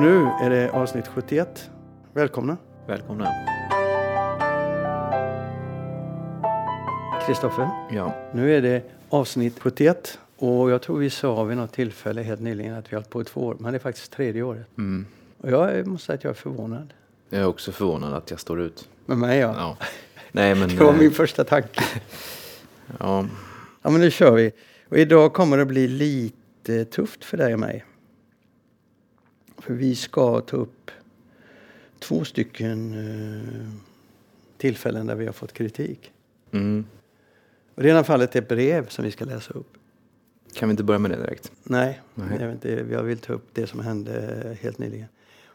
Nu är det avsnitt 71. Välkomna! Välkomna. Kristoffer, Ja, nu är det avsnitt 71 och jag tror vi sa vid något tillfälle helt nyligen att vi har hållit på i två år, men det är faktiskt tredje året. mm. Och jag måste säga att jag är förvånad. jag är också förvånad att jag står ut. Med mig ja. Ja. Nej, men... Det var eh, min första tanke. Ja, Ja men nu kör vi. Och idag kommer det bli lite tufft för dig och mig. För vi ska ta upp två stycken eh, tillfällen där vi har fått kritik. mm. Och det ena fallet är ett brev som vi ska läsa upp. Kan vi inte börja med det direkt? Nej, Nej. Jag, inte, jag vill ta upp det som hände helt nyligen.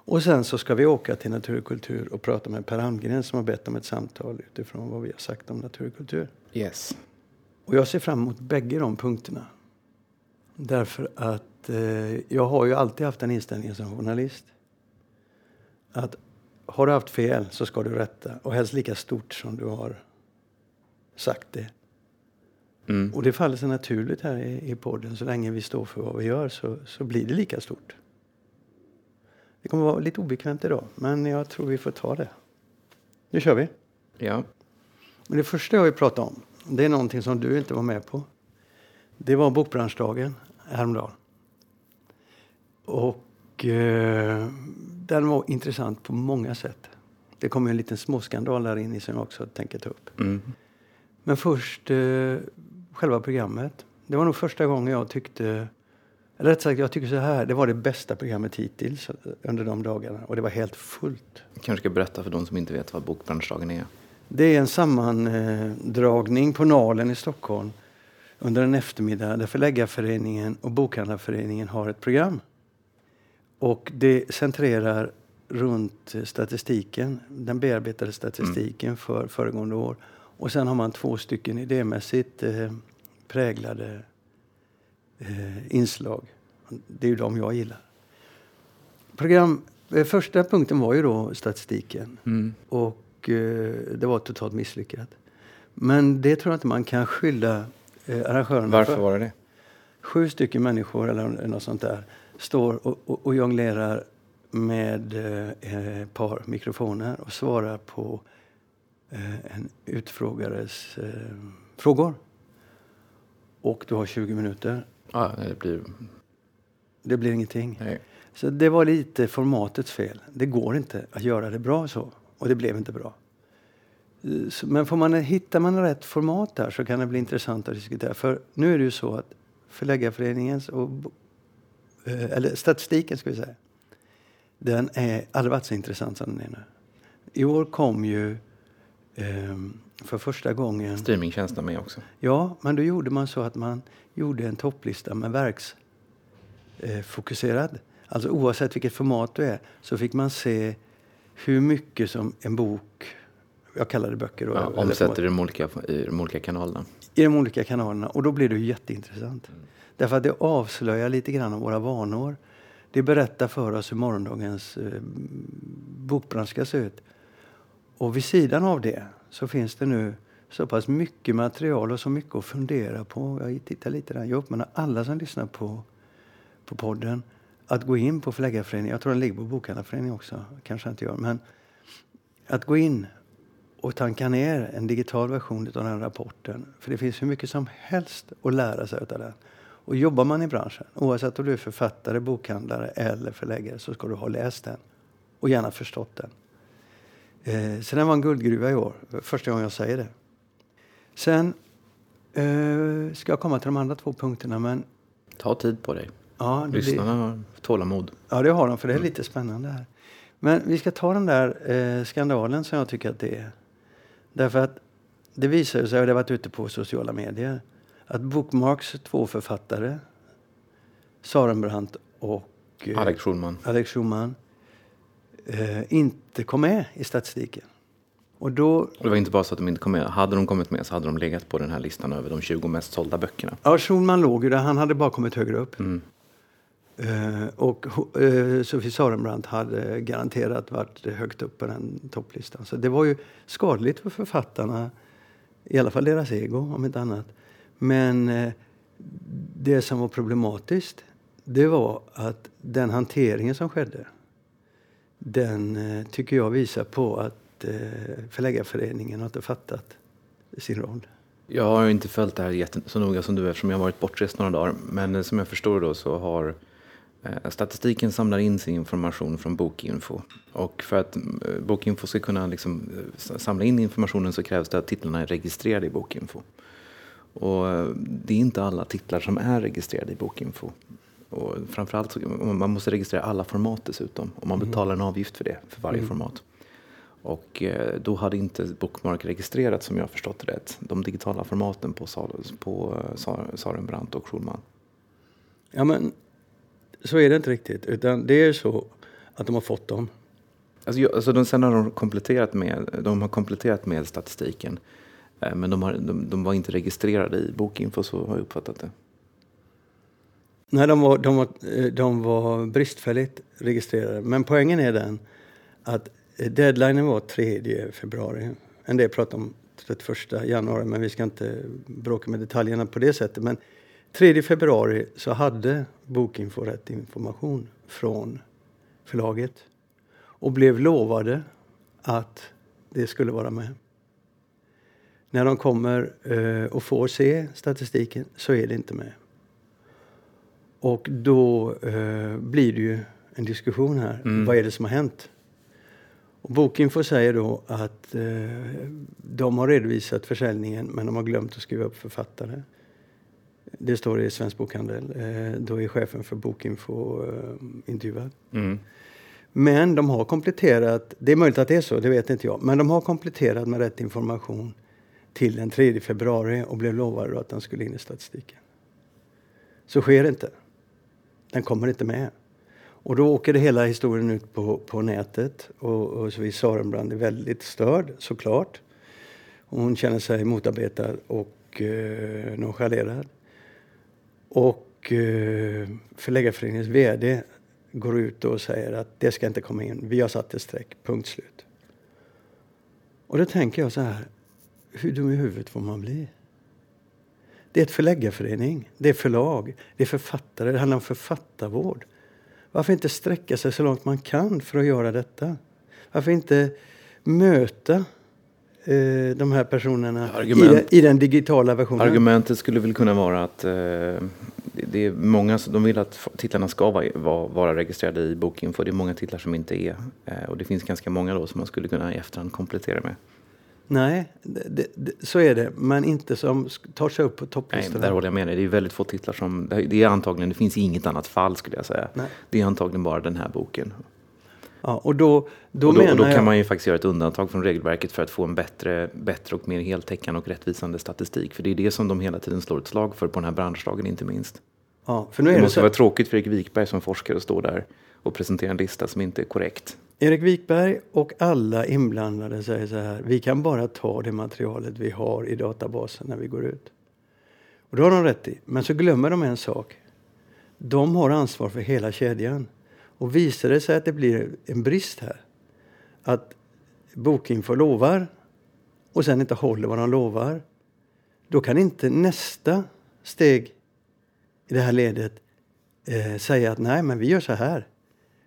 Och sen så ska vi åka till Natur och och prata med Per Almgren som har bett om ett samtal utifrån vad vi har sagt om natur och kultur. Yes. Och jag ser fram emot bägge de punkterna. Därför att eh, jag har ju alltid haft den inställningen som journalist. Att har du haft fel så ska du rätta och helst lika stort som du har sagt det. Mm. Och det faller sig naturligt här i, i podden. Så länge vi står för vad vi gör så, så blir det lika stort. Det kommer vara lite obekvämt idag, men jag tror vi får ta det. Nu kör vi. Ja. Men det första jag vill prata om, det är någonting som du inte var med på. Det var bokbranschdagen häromdagen. Och eh, den var intressant på många sätt. Det kom en liten småskandal där inne som jag också tänker ta upp. Mm. Men först eh, själva programmet. Det var nog första gången jag tyckte, eller rätt sagt jag tycker så här, det var det bästa programmet hittills under de dagarna. Och det var helt fullt. Kanske ska berätta för de som inte vet vad Bokbranschdagen är. Det är en sammandragning på Nalen i Stockholm under en eftermiddag där Förläggarföreningen och Bokhandlarföreningen har ett program. Och det centrerar runt statistiken, den bearbetade statistiken för föregående år. Och sen har man två stycken idémässigt eh, präglade eh, inslag. Det är ju de jag gillar. Program, eh, första punkten var ju då statistiken. Mm. Och eh, det var totalt misslyckat. Men det tror jag inte man kan skylla eh, arrangörerna Varför för. var det det? Sju stycken människor eller något sånt där står och, och, och jonglerar med eh, ett par mikrofoner och svarar på eh, en utfrågares eh, frågor. Och du har 20 minuter. Ja, det blir... Det blir ingenting. Nej. Så det var lite formatets fel. Det går inte att göra det bra så. Och det blev inte bra. Men får man, hittar man rätt format där så kan det bli intressant att diskutera. För nu är det ju så att Förläggarföreningens och eh, eller statistiken ska vi säga. Den är aldrig varit så intressant som den är nu. I år kom ju ehm, för första gången Streamingtjänsten med också. Ja, men då gjorde man så att man gjorde en topplista med verksfokuserad. Eh, alltså oavsett vilket format du är så fick man se hur mycket som en bok, jag kallar det böcker då, Ja, omsätter i de, olika, i de olika kanalerna. i de olika kanalerna. Och då blir det ju jätteintressant. Därför att det avslöjar lite grann om våra vanor. Det berättar för oss hur morgondagens eh, bokbransch ska se ut. Och vid sidan av det så finns det nu så pass mycket material och så mycket att fundera på. Jag tittar lite där. Jag uppmanar alla som lyssnar på, på podden att gå in på Förläggarföreningen. Jag tror den ligger på Bokhandlarföreningen också. Kanske inte gör. Men att gå in och tanka ner en digital version av den rapporten. För det finns hur mycket som helst att lära sig av den. Och jobbar man i branschen, oavsett om du är författare, bokhandlare eller förläggare, så ska du ha läst den. Och gärna förstått den. Eh, så den var en guldgruva i år. Första gången jag säger det. Sen eh, ska jag komma till de andra två punkterna. Men Ta tid på dig. ja, det blir- Lyssnarna har tålamod. Ja, det har de, för det är lite spännande här. Men vi ska ta den där eh, skandalen som jag tycker att det är. Därför att det visar sig, och det har varit ute på sociala medier, att Bookmarks två författare, Sarenbrant och eh, Alex Schulman. Alex Schumann, eh, inte kom med i statistiken. Och då, det var inte bara så att de inte kom med. Hade de kommit med så hade de legat på den här listan över de 20 mest sålda böckerna. ja, Schulman låg ju där, han hade bara kommit högre upp. Mm. Eh, och eh, Sofie Sarenbrant hade garanterat varit högt upp på den topplistan. Så det var ju skadligt för författarna, i alla fall deras ego om inte annat. Men eh, det som var problematiskt, det var att den hanteringen som skedde, den eh, tycker jag visar på att eh, Förläggarföreningen har inte fattat sin roll. Jag har inte följt det här så noga som du eftersom jag har varit bortrest några dagar. Men eh, som jag förstår då så har Eh, statistiken samlar in sin information från Bokinfo. Och för att eh, Bokinfo ska kunna liksom eh, samla in informationen så krävs det att titlarna är registrerade i Bokinfo. Och det är inte alla titlar som är registrerade i Bokinfo. Och framförallt så, man måste registrera alla format dessutom. Och man mm. betalar en avgift för det, för varje mm. format. Och då hade inte Bookmark registrerat som jag förstått det rätt, de digitala formaten på, på Sarenbrant och Schulman. Ja, men så är det inte riktigt. Utan det är så att de har fått dem. Alltså, alltså de, sen har de kompletterat med, de har kompletterat med statistiken. Eh, men de, har, de, de, var inte registrerade i Bokinfo, så har jag uppfattat det. Nej, de var, de var, eh, de var bristfälligt registrerade. Men poängen är den att deadlinen var 3 februari. En del pratar om 31 januari, men vi ska inte bråka med detaljerna på det sättet. Men 3 februari så hade Bokinfo rätt information från förlaget och blev lovade att det skulle vara med. När de kommer eh, och får se statistiken så är det inte med. Och då eh, blir det ju en diskussion här. Mm. Vad är det som har hänt? Och Bokinfo säger då att eh, de har redovisat försäljningen men de har glömt att skriva upp författare. Det står i Svensk Bokhandel. Eh, då är chefen för Bokinfo eh, intervjuad. Mm. Men de har kompletterat, det är möjligt att det är så, det vet inte jag. Men de har kompletterat med rätt information till den 3 februari och blev lovade att den skulle in i statistiken. Så sker det inte. Den kommer inte med. Och då åker det hela historien ut på, på nätet och, och så är Sarenbrand är väldigt störd såklart. hon känner sig motarbetad och eh, nonchalerad. Och eh, Förläggarföreningens VD går ut och säger att det ska inte komma in. Vi har satt ett streck, punkt slut. Och då tänker jag så här, hur dum i huvudet får man bli? Det är ett förläggarförening, det är förlag, det är författare, det handlar om författarvård. Varför inte sträcka sig så långt man kan för att göra detta? Varför inte möta eh, de här personerna Argument, i, den, i, den, digitala versionen. Argumentet skulle väl kunna vara att eh, det är många, de vill att titlarna ska vara, vara registrerade i Bokinfo. Det är många titlar som inte är. Eh, och det finns ganska många då som man skulle kunna i efterhand komplettera med. Nej, det, det, så är det. Men inte som tar sig upp på topplistorna. Nej, där håller jag med dig. Det är väldigt få titlar som... Det är antagligen, det finns inget annat fall skulle jag säga. Nej. Det är antagligen bara den här boken. Ja, och då, då, och då, och då kan man ju faktiskt göra ett undantag från regelverket för att få en bättre, bättre och mer heltäckande och rättvisande statistik. För det är det som de hela tiden slår ett slag för på den här branschdagen inte minst. Ja, för nu är det, det måste så... vara tråkigt för Erik Wikberg som forskare att stå där och presentera en lista som inte är korrekt. Erik Wikberg och alla inblandade säger så här, vi kan bara ta det materialet vi har i databasen när vi går ut. Och det har de rätt i. Men så glömmer de en sak. De har ansvar för hela kedjan. Och visar det sig att det blir en brist här, att Bokinfo lovar och sen inte håller vad de lovar, då kan inte nästa steg i det här ledet eh, säga att nej, men vi gör så här.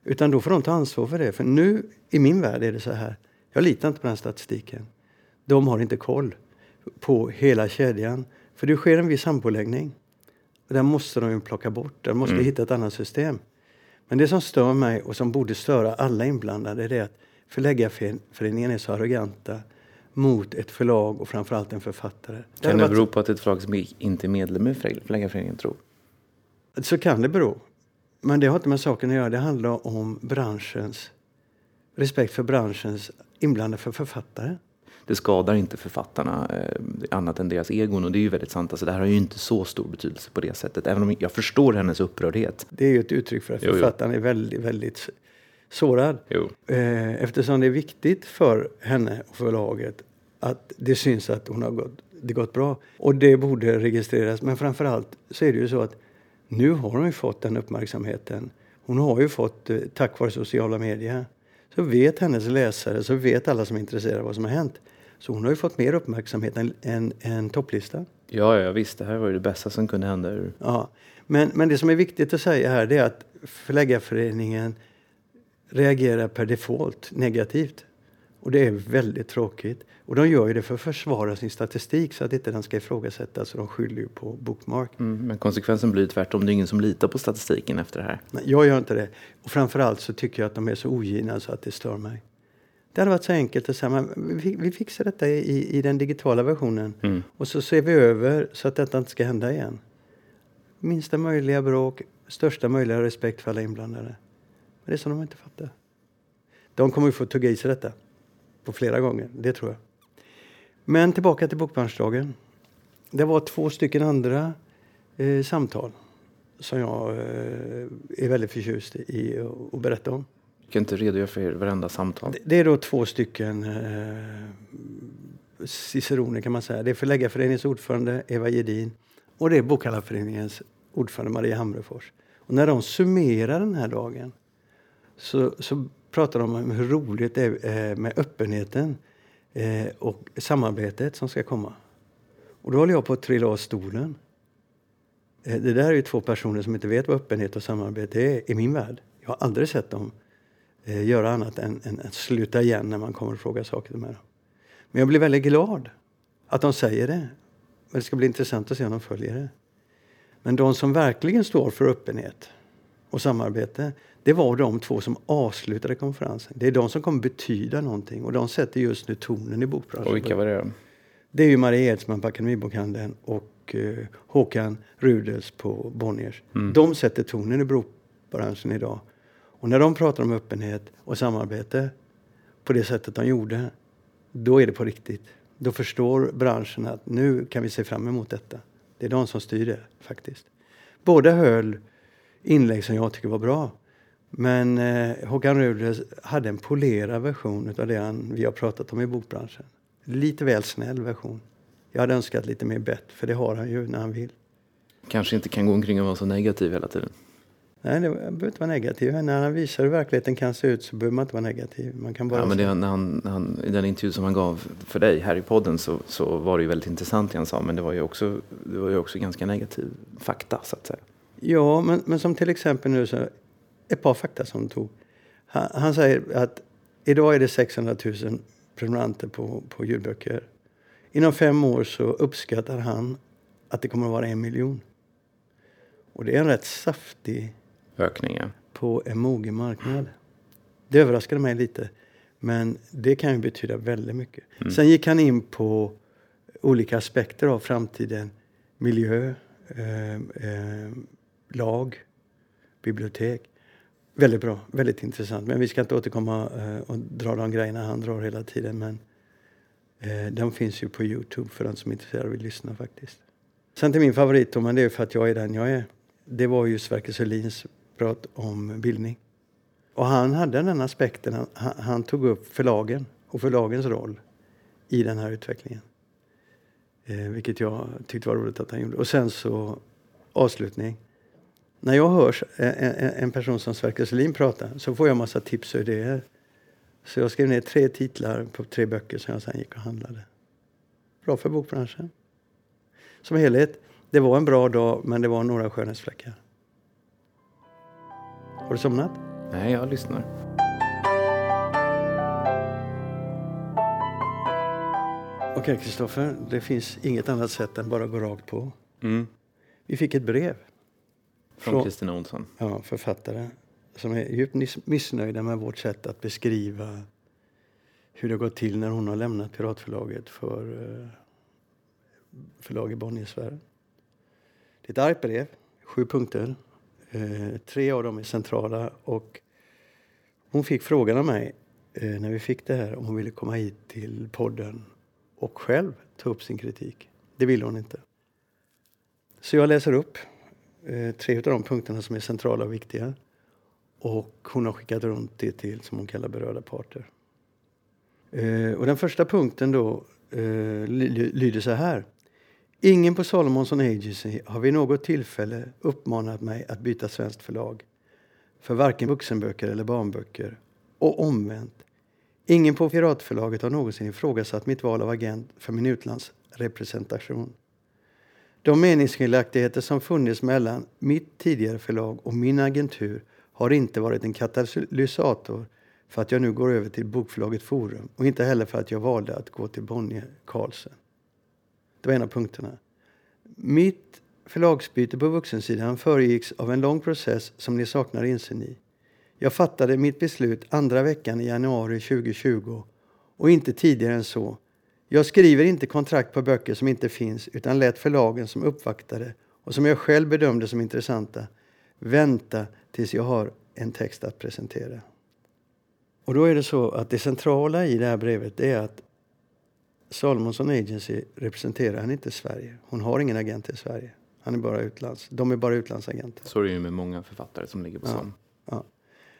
Utan då får de ta ansvar för det. För nu, i min värld, är det så här. Jag litar inte på den statistiken. De har inte koll på hela kedjan. För det sker en viss sampåläggning. Och den måste de ju plocka bort. De måste mm. hitta ett annat system. Men det som stör mig och som borde störa alla inblandade är att Förläggarföreningen är så arroganta mot ett förlag och framförallt en författare. Kan det, det bero på att ett förlag som inte är medlem i Förläggarföreningen tror? Så kan det bero. Men det har inte med saken att göra. Det handlar om branschens respekt för branschens inblandade för författare det skadar inte författarna eh, annat än deras egon. Och det är ju väldigt sant. Alltså, det här har ju inte så stor betydelse på det sättet. Även om jag förstår hennes upprördhet. Det är ju ett uttryck för att jo, författaren jo. är väldigt, väldigt sårad. Jo. Eh, eftersom det är viktigt för henne och förlaget att det syns att hon har gått, det gått bra. Och det borde registreras. Men framförallt så är det ju så att nu har hon ju fått den uppmärksamheten. Hon har ju fått, eh, tack vare sociala medier, så vet hennes läsare, så vet alla som är intresserade vad som har hänt. Så hon har ju fått mer uppmärksamhet än, än, än topplistan. Ja, ja, visst. Det här var ju det bästa som kunde hända. Ja. Men, men det som är viktigt att säga här är att Förläggarföreningen reagerar per default negativt. Och det är väldigt tråkigt. Och de gör ju det för att försvara sin statistik så att inte den ska ifrågasättas. Så de skyller ju på Bookmark. Mm, men konsekvensen blir tvärtom. Det är ingen som litar på statistiken efter det här. Nej, jag gör inte det. Och framförallt så tycker jag att de är så ogina så att det stör mig. Det hade varit så enkelt att säga men vi, vi fixar detta i, i den digitala versionen. Mm. Och så ser vi över så att detta inte ska hända igen. Minsta möjliga bråk, största möjliga respekt för alla inblandade. Men det är som de inte fattar. De kommer ju få tugga i sig detta på flera gånger, det tror jag. Men tillbaka till Bokbranschdagen. Det var två stycken andra eh, samtal som jag eh, är väldigt förtjust i att berätta om. Du kan inte redogöra för varenda samtal. Det, det är då två stycken eh, ciceroner kan man säga. Det är Förläggarföreningens ordförande Eva Gedin och det är Bokhandlarföreningens ordförande Maria Hamrefors. Och när de summerar den här dagen så, så pratar de om hur roligt det är eh, med öppenheten eh, och samarbetet som ska komma. Och då håller jag på att trilla av stolen. Eh, det där är ju två personer som inte vet vad öppenhet och samarbete är i min värld. Jag har aldrig sett dem göra annat än, än att sluta igen när man kommer och frågar saker till dem. Men jag blir väldigt glad att de säger det. Men det ska bli intressant att se om de följer det. Men de som verkligen står för öppenhet och samarbete, det var de två som avslutade konferensen. Det är de som kommer betyda någonting och de sätter just nu tonen i bokbranschen. Och vilka var det? Det är ju Maria Edsman på Akademibokhandeln och eh, Håkan Rudels på Bonniers. Mm. De sätter tonen i bokbranschen idag. Och när de pratar om öppenhet och samarbete på det sättet de gjorde, då är det på riktigt. Då förstår branschen att nu kan vi se fram emot detta. Det är de som styr det faktiskt. Båda höll inlägg som jag tycker var bra. Men eh, Håkan Ruders hade en polerad version av det han, vi har pratat om i bokbranschen. Lite väl snäll version. Jag hade önskat lite mer bett, för det har han ju när han vill. Kanske inte kan gå omkring och vara så negativ hela tiden. Nej, det behöver inte vara negativ. När han visar hur verkligheten kan se ut så behöver man inte vara negativ. Man kan bara ja, men det, när han, han, I den intervju som han gav för dig här i podden så, så var det ju väldigt intressant det han sa. Men det var ju också, det var ju också ganska negativ fakta så att säga. Ja, men, men som till exempel nu så ett par fakta som tog. Han, han, säger att idag är det 600 000 prenumeranter på, på ljudböcker. Inom fem år så uppskattar han att det kommer att vara en miljon. Och det är en rätt saftig ökning ja. på en mogen marknad. Det överraskade mig lite. Men det kan ju betyda väldigt mycket. Mm. Sen gick han in på olika aspekter av framtiden. Miljö, eh, eh, lag, bibliotek. Väldigt bra, väldigt intressant. Men vi ska inte återkomma eh, och dra de grejerna han drar hela tiden. Men eh, de finns ju på Youtube för den som är intresserad och vill lyssna faktiskt. Sen till min favorit, men det är för att jag är den jag är. Det var ju Sverker Sörlins prat om bildning. Och han hade den aspekten, han, han, tog upp förlagen och förlagens roll i den här utvecklingen. Eh, vilket jag tyckte var roligt att han gjorde. Och sen så avslutning. När jag hör en, en person som Sverker Selin prata så får jag massa tips och idéer. Så jag skrev ner tre titlar på tre böcker som jag sen gick och handlade. Bra för bokbranschen. Som helhet, det var en bra dag men det var några skönhetsfläckar. Har du somnat? Nej, jag lyssnar. Okej, okay, Kristoffer. Det finns inget annat sätt än bara att gå rakt på. Mm. Vi fick ett brev. Från Kristina Olsson? Ja, författare. Som är djupt missnöjda med vårt sätt att beskriva hur det gått till när hon har lämnat Piratförlaget för eh, förlag i Bonniersfären. Det är ett argt brev, sju punkter. Eh, tre av dem är centrala. Och hon fick frågan av mig eh, när vi fick det här om hon ville komma hit till podden och själv ta upp sin kritik. Det ville hon inte. Så jag läser upp eh, tre av de punkterna som är centrala och viktiga. Och hon har skickat runt det till, som hon kallar, berörda parter. Eh, och den första punkten då eh, lyder så här. Ingen på Salomonsson Agency har vid något tillfälle uppmanat mig att byta svenskt förlag för varken vuxenböcker eller barnböcker. Och omvänt. Ingen på Piratförlaget har någonsin ifrågasatt mitt val av agent för min utlandsrepresentation. De meningsskiljaktigheter som funnits mellan mitt tidigare förlag och min agentur har inte varit en katalysator för att jag nu går över till bokförlaget Forum och inte heller för att jag valde att gå till Bonnier Carlsen. Det var en av punkterna. Mitt förlagsbyte på vuxensidan föregicks av en lång process som ni saknar insyn i. Jag fattade mitt beslut andra veckan i januari 2020 och inte tidigare än så. Jag skriver inte kontrakt på böcker som inte finns utan lät förlagen som uppvaktade och som jag själv bedömde som intressanta vänta tills jag har en text att presentera. Och då är det så att det centrala i det här brevet är att Salomonsson Agency representerar han inte Sverige. Hon har ingen agent i Sverige. Han är bara utlands, de är bara utlandsagenter. Så är det ju med många författare som ligger på ja, ja.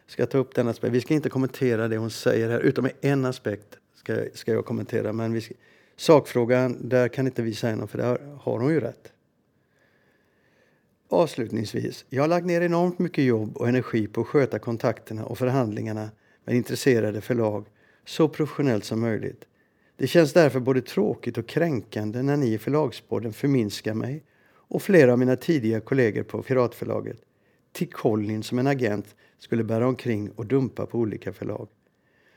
Ska ta upp den aspekten. Vi ska inte kommentera det hon säger här, utom en aspekt ska, ska jag kommentera. Men vi ska, sakfrågan, där kan inte vi säga något, för där har hon ju rätt. Avslutningsvis, jag har lagt ner enormt mycket jobb och energi på att sköta kontakterna och förhandlingarna med intresserade förlag så professionellt som möjligt. Det känns därför både tråkigt och kränkande när ni i Förlagsborden förminskar mig och flera av mina tidiga kollegor på Piratförlaget till Collin som en agent skulle bära omkring och dumpa på olika förlag.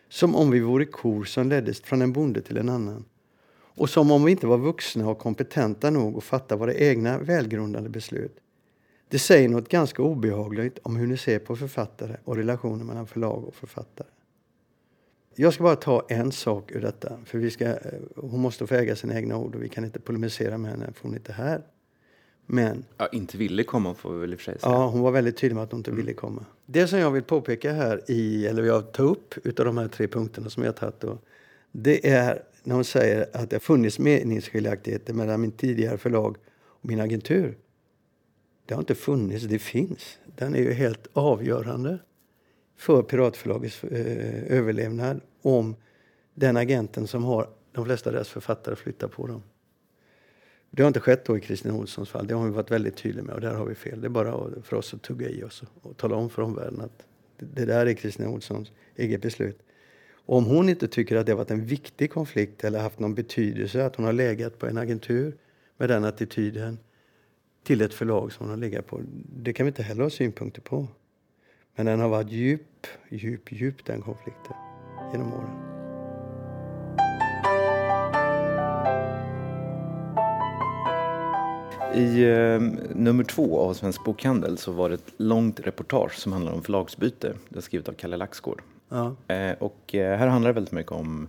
Som om vi vore kor som leddes från en bonde till en annan. Och som om vi inte var vuxna och kompetenta nog att fatta våra egna välgrundade beslut. Det säger något ganska obehagligt om hur ni ser på författare och relationen mellan förlag och författare. Jag ska bara ta en sak ur detta. För vi ska, eh, hon måste få äga sina egna ord och vi kan inte polemisera med henne för hon är inte här. Men... Ja, inte ville komma får vi väl i och för sig säga. Ja, hon var väldigt tydlig med att hon inte mm. ville komma. Det som jag vill påpeka här, i, eller jag tar upp utav de här tre punkterna som jag tagit då, det är när hon säger att det har funnits meningsskiljaktigheter mellan min tidigare förlag och min agentur. Det har inte funnits, det finns. Den är ju helt avgörande för Piratförlagets eh, överlevnad om den agenten som har de flesta av deras författare flyttar på dem. Det har inte skett då i Kristin Olssons fall. Det har vi varit väldigt tydliga med och där har vi fel. Det är bara för oss att tugga i oss och och tala om för omvärlden att det där är Kristin Olssons eget beslut. Och om hon inte tycker att det har varit en viktig konflikt eller haft någon betydelse att hon har legat på en agentur med den attityden till ett förlag som hon har legat på. Det kan vi inte heller ha synpunkter på. Men den har varit djup, djup, djup den konflikten genom åren. I eh, nummer två av Svensk Bokhandel så var det ett långt reportage som handlar om förlagsbyte. Det är skrivet av Kalle Laxgård. Ja. Eh, och eh, här handlar det väldigt mycket om,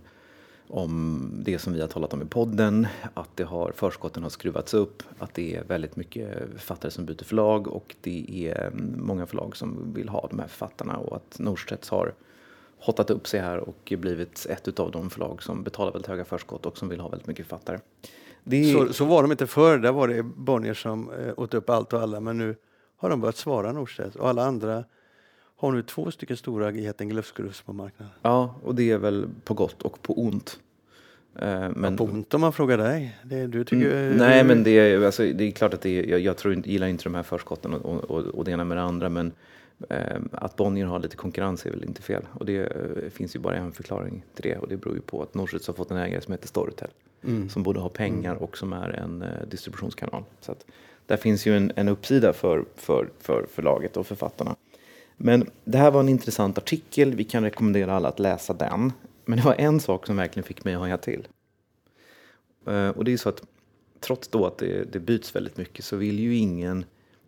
om det som vi har talat om i podden, att det har, förskotten har skruvats upp, att det är väldigt mycket författare som byter förlag och det är mm, många förlag som vill ha de här författarna och att Norstedts har hottat upp sig här och blivit ett av de förlag som betalar väldigt höga förskott och som vill ha väldigt mycket författare. Det... Så, så var de inte förr. Där var det Bonnier som eh, åt upp allt och alla. Men nu har de börjat svara Norstedts. Och alla andra har nu två stycken stora Geting Glufsgrufs på marknaden. Ja, och det är väl på gott och på ont. Eh, men... Ja, på ont om man frågar dig. Det, du tycker, mm, nej, men det är, alltså, det är klart att det är, jag, jag tror, gillar inte de här förskotten och, och, och det ena med det andra. Men eh, att Bonnier har lite konkurrens är väl inte fel. Och det eh, finns ju bara en förklaring till det. Och det beror ju på att Norstedts har fått en ägare som heter Storytel mm. som både har pengar och som är en eh, distributionskanal. Så att där finns ju en, en uppsida för, för, för förlaget och författarna. Men det här var en intressant artikel. Vi kan rekommendera alla att läsa den. Men det var en sak som verkligen fick mig att haja till. Eh, och det är så att trots då att det, det byts väldigt mycket så vill ju ingen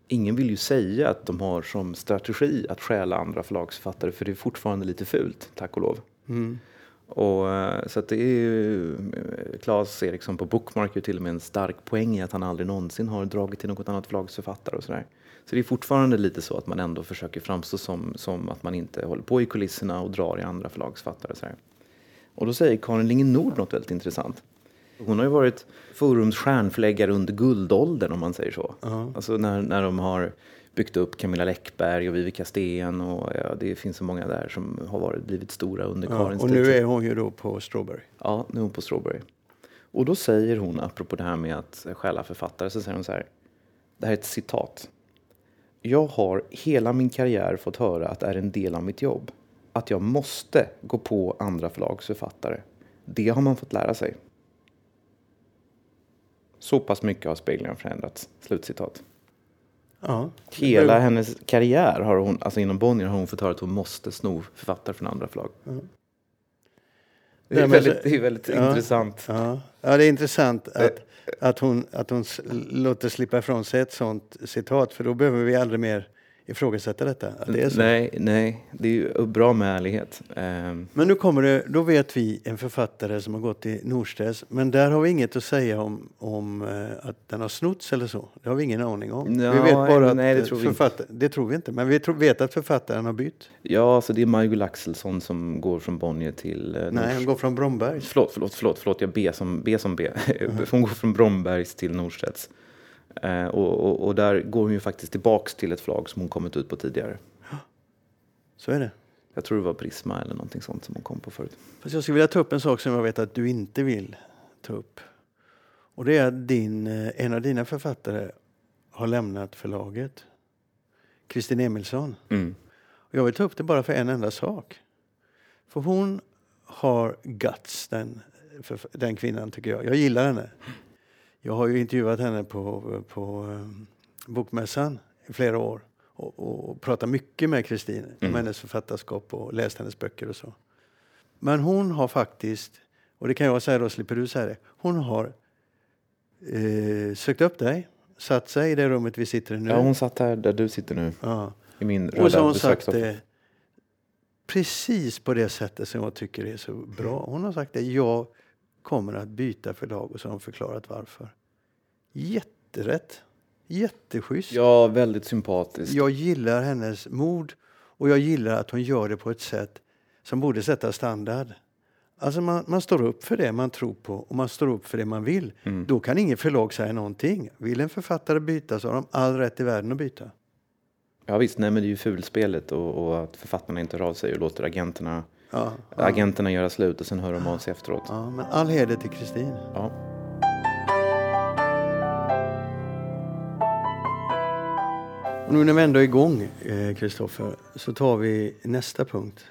Ingen vill ju säga att de har som strategi att stjäla andra förlagsförfattare för det är fortfarande lite fult, tack och lov. Mm. Och, eh, så att det är ju, eh, Claes Eriksson på Bookmark ju till och med en stark poäng i att han aldrig någonsin har dragit till något annat förlagsförfattare och sådär. Så det är fortfarande lite så att man ändå försöker framstå som, som att man inte håller på i kulisserna och drar i andra förlagsförfattare. Och, sådär. och då säger Karin Lingen Nord något väldigt intressant. Hon har ju varit Forums stjärnförläggare under guldåldern om man säger så. Uh -huh. Alltså när, när de har byggt upp Camilla Läckberg och Vivica Sten och ja, det finns så många där som har varit, blivit stora under ja, Karins Och nu är hon ju då på Strawberry. Ja, nu är hon på Strawberry. Och då säger hon, apropå det här med att stjäla författare, så säger hon så här. Det här är ett citat. Jag har hela min karriär fått höra att det är en del av mitt jobb. Att jag måste gå på andra förlagsförfattare. Det har man fått lära sig. Så pass mycket har speglingen förändrats. Slutcitat. Ja. Hela hennes karriär har hon, alltså inom Bonnier har hon fått höra att hon måste sno författare från andra förlag. Det är väldigt, så- det är väldigt Ja. intressant. Ja. ja, det är intressant att, att hon, att hon låter slippa ifrån sig ett sånt citat, för då behöver vi aldrig mer ifrågasätta detta. Att det är så. Nej, nej, det är ju bra med ärlighet. Ehm, Men nu kommer det, då vet vi en författare som har gått i Norstedts, men där har vi inget att säga om, om eh, att den har snotts eller så. Det har vi ingen aning om. vi Ja, vet bara att nej, det tror vi inte. författare, det tror vi inte, men vi tror, vet att författaren har bytt. ja, så det är Margot Axelsson som går från Bonnier till... Eh, Nej, han går från Brombergs. Förlåt, förlåt, förlåt, förlåt, jag B som B. Som B. Hon går från Brombergs till Norstedts. Eh, och, och, och där går hon ju faktiskt tillbaks till ett förlag som hon kommit ut på tidigare. Så är det. Jag tror det var Prisma eller någonting sånt som hon kom på förut. Fast jag skulle vilja ta upp en sak som jag vet att du inte vill ta upp. Och det är att din, eh, en av dina författare har lämnat förlaget. Kristin Emilsson. Mm. Och jag vill ta upp det bara för en enda sak. För hon har guts, den, för, den kvinnan tycker jag. Jag gillar henne. Jag har ju intervjuat henne på, på um, Bokmässan i flera år. Och, och, pratat mycket med Kristin om Mm. hennes författarskap och läst hennes böcker och så. Men hon har faktiskt, och det kan jag säga då, slipper du säga det. Hon har eh, sökt upp dig, satt sig i det rummet vi sitter i nu. Ja, hon satt här där du sitter nu, Ja. i min Och så har röda hon sagt det precis på det sättet som jag tycker är så bra. Hon har sagt det, jag kommer att byta förlag och så har hon förklarat varför. Jätterätt. Jätteschysst. Ja, väldigt sympatiskt. Jag gillar hennes mod och jag gillar att hon gör det på ett sätt som borde sätta standard. Alltså man, man står upp för det man tror på och man står upp för det man vill. Mm. Då kan ingen förlag säga någonting. Vill en författare byta så har de all rätt i världen att byta. Ja visst, nej men det är ju fulspelet och, och att författarna inte hör av sig och låter agenterna, Ja, ja. agenterna göra slut och sen hör de av sig efteråt. Ja, men all heder till Kristin. Ja. Och nu när vi ändå är igång, eh, Kristoffer, så tar vi nästa punkt.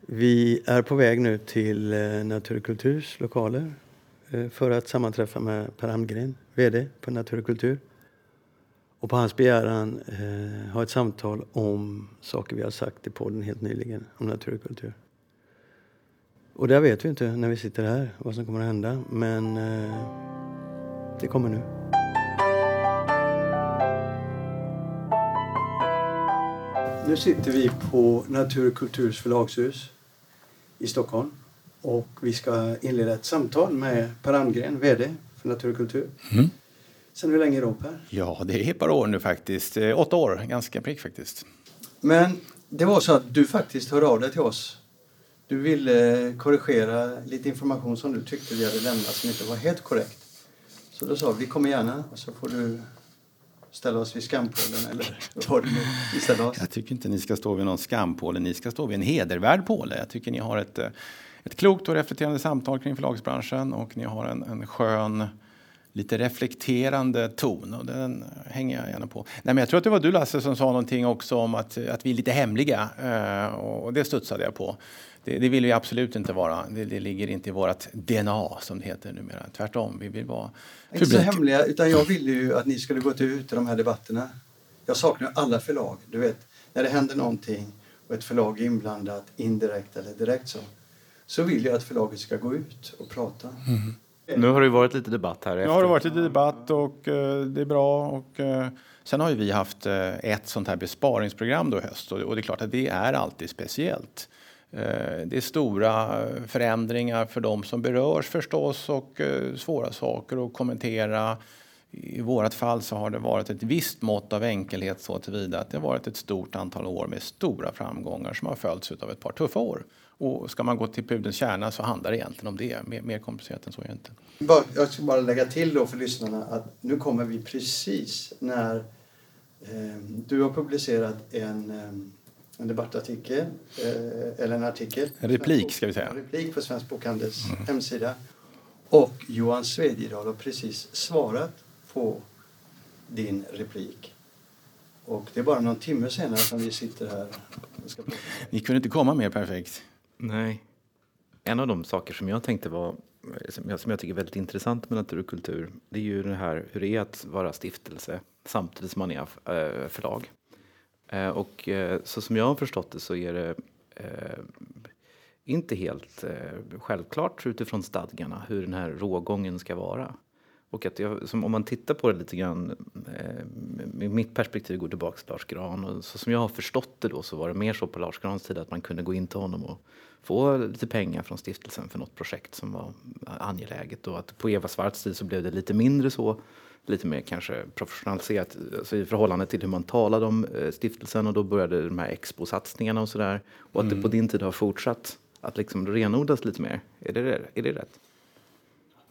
Vi är på väg nu till eh, Naturkulturs lokaler eh, för att sammanträffa med Per Almgren, VD på Naturkultur. Och på hans begäran eh, ha ett samtal om saker vi har sagt i podden helt nyligen om naturkultur. Och där vet vi inte när vi sitter här vad som kommer att hända, men eh, det kommer nu. Nu sitter vi på Naturkulturs förlagshus i Stockholm och vi ska inleda ett samtal med Per Almgren, VD för Naturkultur. Mm. Sen hur länge då Per? Ja, det är ett par år nu faktiskt. Eh, Åtta år, ganska prick faktiskt. Men det var så att du faktiskt hörde av dig till oss. Du ville korrigera lite information som du tyckte vi hade lämnat som inte var helt korrekt. Så då sa vi, vi kommer gärna och så får du ställa oss vid skampålen eller vad ställde oss. Jag tycker inte ni ska stå vid någon skampåle, ni ska stå vid en hedervärd påle. Jag tycker ni har ett, eh, ett klokt och reflekterande samtal kring förlagsbranschen och ni har en, en skön, lite reflekterande ton och den hänger jag gärna på. Nej, men jag tror att det var du Lasse som sa någonting också om att, att vi är lite hemliga eh, och det studsade jag på. Det, det vill vi absolut inte vara. Det, det ligger inte i vårt DNA som det heter numera. Tvärtom, vi vill vara Inte så hemliga, utan jag ville ju att ni skulle gått ut i de här debatterna. Jag saknar alla förlag. Du vet, när det händer någonting och ett förlag är inblandat indirekt eller direkt så, så vill jag att förlaget ska gå ut och prata. Nu har det varit lite debatt här Nu har det varit lite debatt och eh, det är bra. Och, eh, sen har vi haft eh, ett sånt här besparingsprogram då i höst och, och det är klart att det är alltid speciellt. Eh, det är stora eh, förändringar för de som berörs förstås och eh, svåra saker att kommentera. I vårt fall så har det varit ett visst mått av enkelhet så tillvida att det har varit ett stort antal år med stora framgångar som har följts av ett par tuffa år. Och ska man gå till pudelns kärna så handlar det egentligen om det. Mer, mer komplicerat än så är det inte. Jag ska bara lägga till då för lyssnarna att nu kommer vi precis när eh, du har publicerat en, eh, en debattartikel, eh, eller en artikel. En replik, ska vi säga. En replik på Svensk Bokhandels hemsida. Och Johan Svedjedal har precis svarat på din replik. Och det är bara någon timme senare som vi sitter här. Ni kunde inte komma mer perfekt. Nej. En av de saker som jag tänkte var som jag, som jag tycker är väldigt intressant med natur och kultur, det är ju det här hur det är att vara stiftelse samtidigt som man är eh, förlag. Eh, och eh, så som jag har förstått det så är det inte helt självklart utifrån stadgarna hur den här rågången ska vara. Och att jag, som om man tittar på det lite grann, eh, mitt perspektiv går tillbaka till Lars Gran och så som jag har förstått det då så var det mer så på Lars Grans tid att man kunde gå in till honom och få lite pengar från stiftelsen för något projekt som var angeläget och att på Eva Svarts tid så blev det lite mindre så, lite mer kanske professionaliserat alltså i förhållande till hur man talade om eh, stiftelsen och då började de här exposatsningarna och sådär och att mm. det på din tid har fortsatt att liksom renodlas lite mer. Är det, är det rätt?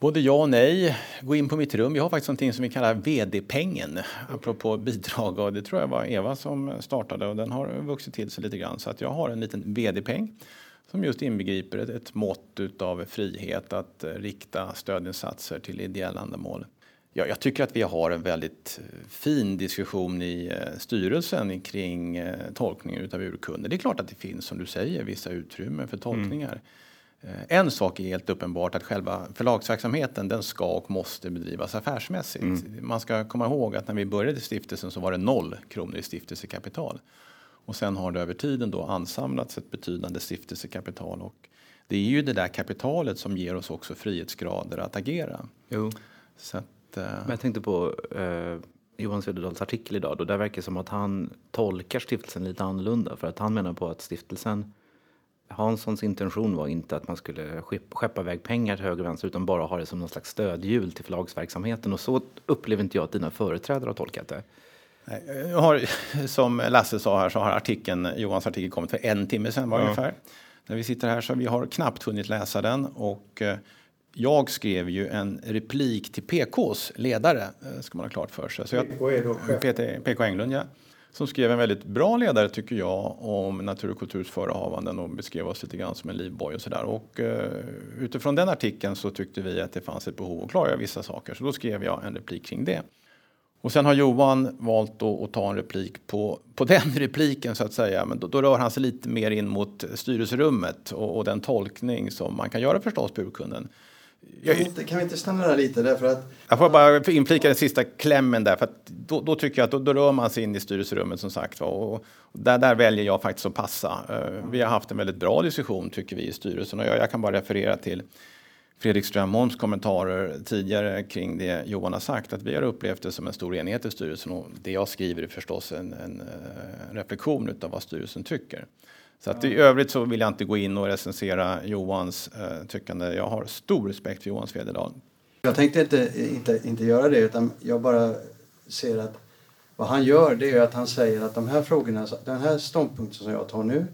Både ja och nej. Gå in på mitt rum. Vi har faktiskt någonting som vi kallar VD-pengen. Apropå bidrag. Och det tror jag var Eva som startade och den har vuxit till sig lite grann. Så att jag har en liten VD-peng som just inbegriper ett, ett mått av frihet att rikta stödinsatser till ideella ändamål. Ja, jag tycker att vi har en väldigt fin diskussion i eh, styrelsen kring eh, tolkningen av urkunder. Det är klart att det finns, som du säger, vissa utrymmen för tolkningar. Mm. Eh, en sak är helt uppenbart att själva förlagsverksamheten den ska och måste bedrivas affärsmässigt. Mm. Man ska komma ihåg att när vi började stiftelsen så var det noll kronor i stiftelsekapital. Och sen har det över tiden då ansamlats ett betydande stiftelsekapital. Och det är ju det där kapitalet som ger oss också frihetsgrader att agera. Jo. Så att, uh... Men jag tänkte på uh, Johan Cederdahls artikel idag. Då där verkar det som att han tolkar stiftelsen lite annorlunda. För att han menar på att stiftelsen Hanssons intention var inte att man skulle skeppa iväg pengar till höger och vänster utan bara ha det som någon slags stödhjul till förlagsverksamheten. Och så upplever inte jag att dina företrädare har tolkat det. Jag har, som Lasse sa här så har artikeln, Johans artikel kommit för en timme sedan var ja. ungefär. När vi sitter här så vi har knappt hunnit läsa den och eh, jag skrev ju en replik till PKs ledare, eh, ska man ha klart för sig. Så jag, PK är då chef. PK Englund, ja som skrev en väldigt bra ledare tycker jag om natur och kulturs förehavanden och beskrev oss lite grann som en livboj och sådär. Och eh, utifrån den artikeln så tyckte vi att det fanns ett behov att klargöra vissa saker så då skrev jag en replik kring det. Och sen har Johan valt att, ta en replik på, på den repliken så att säga. Men då, då, rör han sig lite mer in mot styrelserummet och, och den tolkning som man kan göra förstås på urkunden. Kan vi, inte, kan vi inte stanna där lite? Därför att... Jag får bara inflika den sista klämmen där. För då, då, tycker jag att då, då, rör man sig in i styrelserummet som sagt. Och, och där, där väljer jag faktiskt att passa. Uh, vi har haft en väldigt bra diskussion tycker vi i styrelsen. Och jag, jag kan bara referera till Fredrik Strömholms kommentarer tidigare kring det Johan har sagt. Att vi har upplevt det som en stor enhet i styrelsen. Och det jag skriver är förstås en, en, en reflektion av vad styrelsen tycker. Så att i övrigt så vill jag inte gå in och recensera Johans eh, tyckande. Jag har stor respekt för Johan Svededal. Jag tänkte inte, inte, inte göra det utan jag bara ser att vad han gör det är att han säger att de här frågorna, den här ståndpunkten som jag tar nu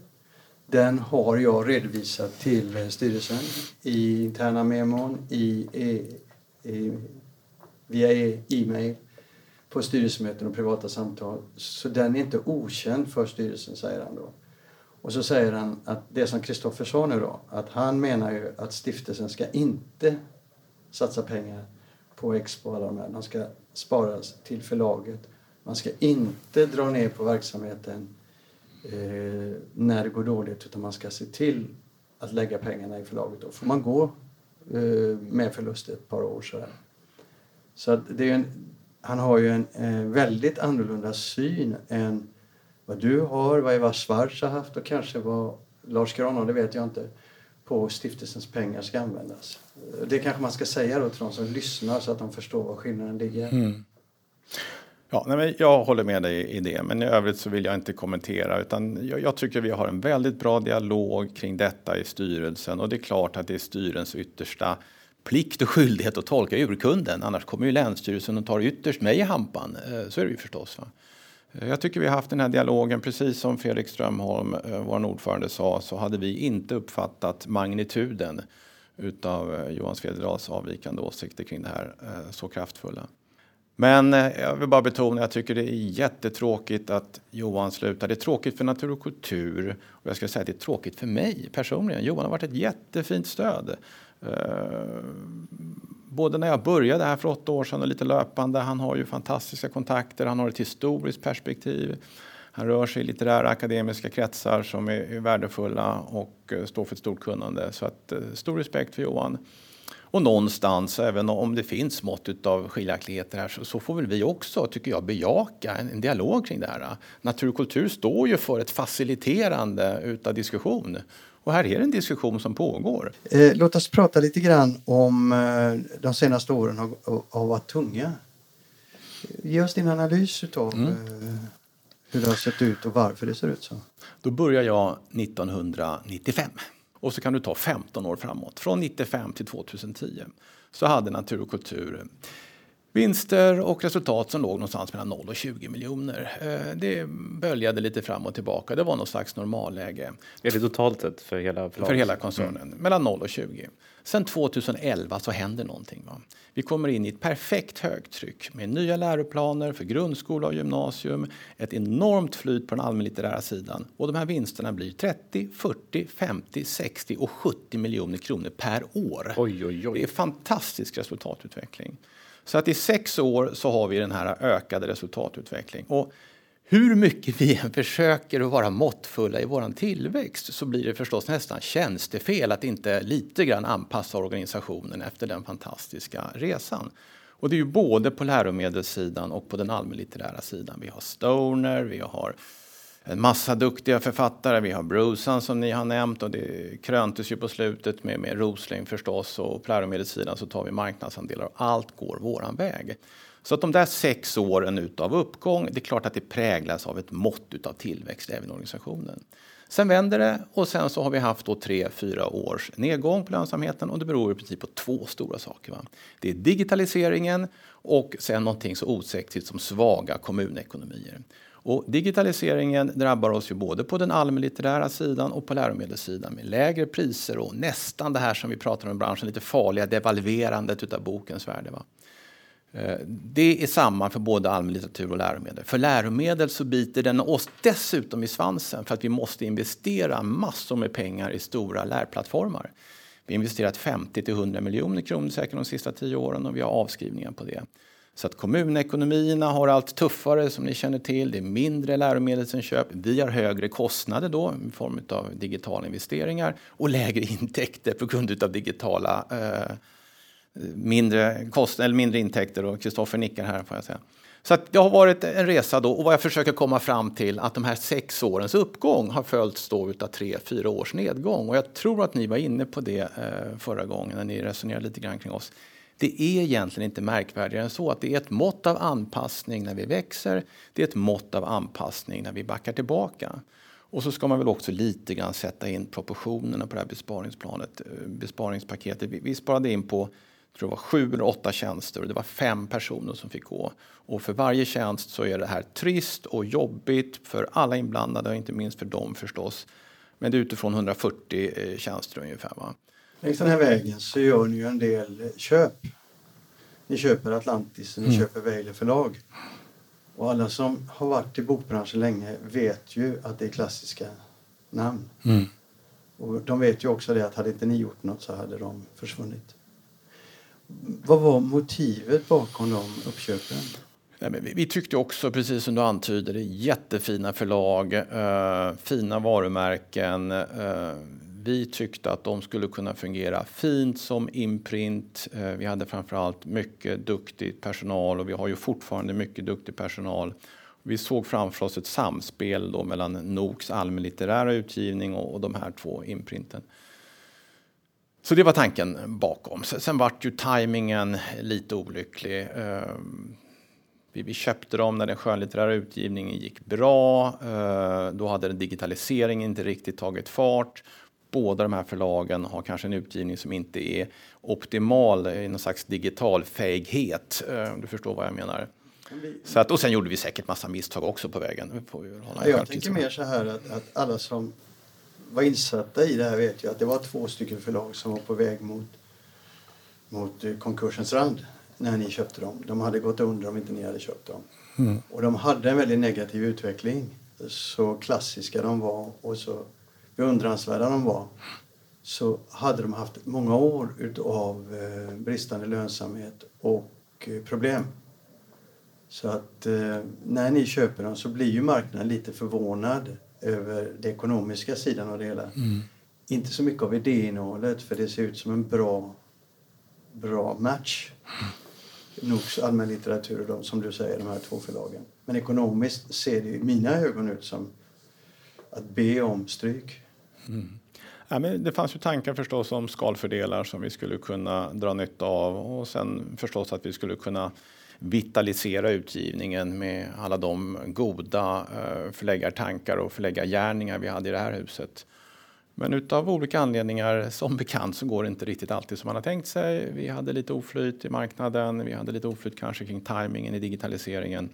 den har jag redovisat till styrelsen i interna memon, i, i, i, via e-mail, på styrelsemöten och privata samtal. Så den är inte okänd för styrelsen, säger han då. Och så säger han att det som Kristoffer sa nu då, att han menar ju att stiftelsen ska inte satsa pengar på Expo och alla de här. De ska sparas till förlaget. Man ska inte dra ner på verksamheten eh, när det går dåligt utan man ska se till att lägga pengarna i förlaget. Då får man gå eh, med förlust ett par år så Så att det är en, han har ju en eh, väldigt annorlunda syn än vad du har, vad Eva Schwarz har haft och kanske vad Lars Granholm, det vet jag inte, på stiftelsens pengar ska användas. Det kanske man ska säga då till de som lyssnar så att de förstår var skillnaden ligger. Mm. Ja, nej, jag håller med dig i det, men i övrigt så vill jag inte kommentera utan jag, jag, tycker vi har en väldigt bra dialog kring detta i styrelsen och det är klart att det är styrelsens yttersta plikt och skyldighet att tolka urkunden, annars kommer ju Länsstyrelsen och tar ytterst mig i hampan. Eh, så är det ju förstås. Va? Jag tycker vi har haft den här dialogen, precis som Fredrik Strömholm, eh, vår ordförande, sa, så hade vi inte uppfattat magnituden utav eh, Johan Svededals avvikande åsikter kring det här eh, så kraftfulla. Men jag vill bara betona, jag tycker det är jättetråkigt att Johan slutar. Det är tråkigt för natur och kultur och jag ska säga att det är tråkigt för mig personligen. Johan har varit ett jättefint stöd både när jag började här för åtta år sedan och lite löpande. Han har ju fantastiska kontakter, han har ett historiskt perspektiv. Han rör sig i litterära akademiska kretsar som är, är värdefulla och eh, står för ett stort kunnande. Så att, eh, stor respekt för Johan. Och någonstans, även om det finns mått av skiljaktigheter här, så, så, får väl vi också, tycker jag, bejaka en, en, dialog kring det här. Natur och kultur står ju för ett faciliterande utav diskussion. Och här är en diskussion som pågår. Eh, låt oss prata lite grann om eh, de senaste åren har, har varit tunga. Ge oss din analys av mm. eh, hur det har sett ut och varför det ser ut så. Då börjar jag 1995. Och så kan du ta 15 år framåt, från 95 till 2010. Så hade Natur och kultur vinster och resultat som låg någonstans mellan 0 och 20 miljoner. Eh, det böljade lite fram och tillbaka. Det var någon slags normalläge. Är det totalt sett för hela För hela koncernen, mm. mellan 0 och 20. Sen 2011 så händer någonting. Va? Vi kommer in i ett perfekt högtryck med nya läroplaner för grundskola och gymnasium, ett enormt flyt på den allmänlitterära sidan och de här vinsterna blir 30, 40, 50, 60 och 70 miljoner kronor per år. Oj, oj, oj. Det är fantastisk resultatutveckling. Så att i sex år så har vi den här ökade resultatutveckling. Och hur mycket vi än försöker att vara måttfulla i vår tillväxt så blir det förstås nästan tjänstefel att inte lite grann anpassa organisationen efter den fantastiska resan. Och det är ju både på läromedelssidan och på den allmänlitterära sidan. Vi har Stoner, vi har en massa duktiga författare. Vi har Brusan som ni har nämnt och det kröntes ju på slutet med, med Rosling förstås och på läromedelssidan så tar vi marknadsandelar och allt går våran väg. Så att de där sex åren utav uppgång, det är klart att det präglas av ett mått utav tillväxt även i organisationen. Sen vänder det och sen så har vi haft då tre, fyra års nedgång på lönsamheten och det beror i princip på två stora saker. Va? Det är digitaliseringen och sen någonting så osäkert som svaga kommunekonomier. Och digitaliseringen drabbar oss ju både på den allmänlitterära sidan och på läromedelssidan med lägre priser och nästan det här som vi pratar om i branschen, lite farliga devalverandet utav bokens värde. Va? Eh, det är samma för både allmänlitteratur och läromedel. För läromedel så biter den oss dessutom i svansen för att vi måste investera massor med pengar i stora lärplattformar. Vi har investerat 50 till 100 miljoner kronor säkert de sista tio åren och vi har avskrivningar på det. Så att kommunekonomierna har allt tuffare som ni känner till. Det är mindre läromedelsinköp. Vi har högre kostnader då i form av digitala investeringar och lägre intäkter på grund av digitala eh, mindre, kost, eller mindre intäkter. Och Kristoffer nickar här får jag säga. Så det har varit en resa då och vad jag försöker komma fram till att de här sex årens uppgång har följts då utav tre, fyra års nedgång. Och jag tror att ni var inne på det eh, förra gången när ni resonerade lite grann kring oss. Det är egentligen inte märkvärdigare än så att det är ett mått av anpassning när vi växer. Det är ett mått av anpassning när vi backar tillbaka. Och så ska man väl också lite grann sätta in proportionerna på det här besparingsplanet, eh, besparingspaketet. Vi, vi sparade in på tror det var sju eller åtta tjänster och det var fem personer som fick gå. Och för varje tjänst så är det här trist och jobbigt för alla inblandade och inte minst för dem förstås. Men det är utifrån 140 eh, tjänster ungefär. Va? Längs den här vägen så gör ni ju en del eh, köp. Ni köper Atlantis och ni mm. köper Weiler förlag. Och alla som har varit i bokbranschen länge vet ju att det är klassiska namn. Mm. Och de vet ju också det att hade inte ni gjort något så hade de försvunnit. Vad var motivet bakom de uppköpen? Nej, men vi, vi tyckte också, precis som du antyder, det är jättefina förlag, eh, fina varumärken. Eh, vi tyckte att de skulle kunna fungera fint som imprint. Eh, vi hade framförallt mycket duktig personal och vi har ju fortfarande mycket duktig personal. Vi såg framför oss ett samspel då mellan NOKs allmänlitterära utgivning och, de här två imprinten. Så det var tanken bakom. Sen vart ju tajmingen lite olycklig. Eh, vi, köpte dem när den skönlitterära utgivningen gick bra. Eh, då hade digitaliseringen inte riktigt tagit fart. Båda de här förlagen har kanske en utgivning som inte är optimal i någon slags digital fähighet. Ehm, du förstår vad jag menar. Så att, och sen gjorde vi säkert massa misstag också på vägen. jag tänker mer så här att, att alla som var insatta i det här vet ju att det var två stycken förlag som var på väg mot, mot eh, konkursens rand när ni köpte dem. De hade gått under om inte ni hade köpt dem. Mm. Och de hade en väldigt negativ utveckling. Så klassiska de var och så beundransvärda de var så hade de haft många år av eh, bristande lönsamhet och eh, problem. Så att när ni köper dem så blir ju marknaden lite förvånad över den ekonomiska sidan av det hela. Mm. Inte så mycket av idéinnehållet för det ser ut som en bra bra match. Noks allmänlitteratur och de, som du säger, de här två förlagen. Men ekonomiskt ser det i mina ögon ut som att be om stryk. Mm. Ja, men det fanns ju tankar förstås om skalfördelar som vi skulle kunna dra nytta av och sen förstås att vi skulle kunna vitalisera utgivningen med alla de goda eh, förläggartankar och förläggargärningar vi hade i det här huset. Men utav olika anledningar, som bekant, så går det inte riktigt alltid som man har tänkt sig. Vi hade lite oflyt i marknaden, vi hade lite oflyt kanske kring tajmingen i digitaliseringen.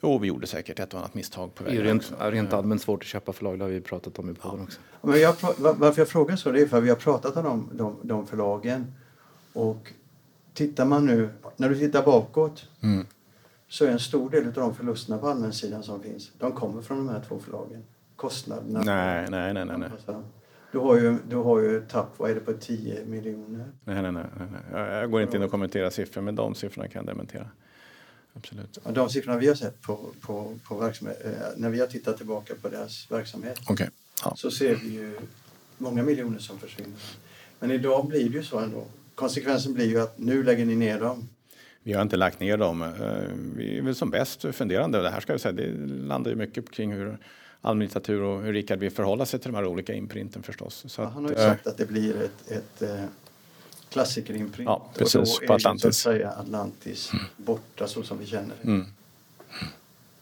Och vi gjorde säkert ett och annat misstag på vägen. Det är rent, rent allmänt svårt att köpa förlag, det har vi pratat om i podden ja. också. Men jag, varför jag frågar så det är för att vi har pratat om de, de, de förlagen. Och tittar man nu, när du tittar bakåt mm. så är en stor del av de förlusterna på allmänsidan som finns, de kommer från de här två förlagen. Kostnaderna. Nej, nej, nej, nej. nej. Du har ju, du har ju tapp, vad är det på 10 miljoner? Nej, nej, nej. nej. Jag går inte in och kommenterar siffror, men de siffrorna kan jag dementera. Absolut. De siffrorna vi har sett på, på, på verksamhet, eh, när vi har tittat tillbaka på deras verksamhet okay. ja. så ser vi ju många miljoner som försvinner. Men idag blir det ju så ändå. Konsekvensen blir ju att nu lägger ni ner dem. Vi har inte lagt ner dem. Eh, vi är väl som bäst funderande. Det här ska jag säga, det landar ju mycket kring hur allmän litteratur och hur Rickard vill förhålla sig till de här olika imprinten förstås. Så ja, han har ju sagt att det blir ett, ett klassikerinprint. Ja, precis. Och då på Atlantis. Är så att säga Atlantis mm. borta så som vi känner det. Mm.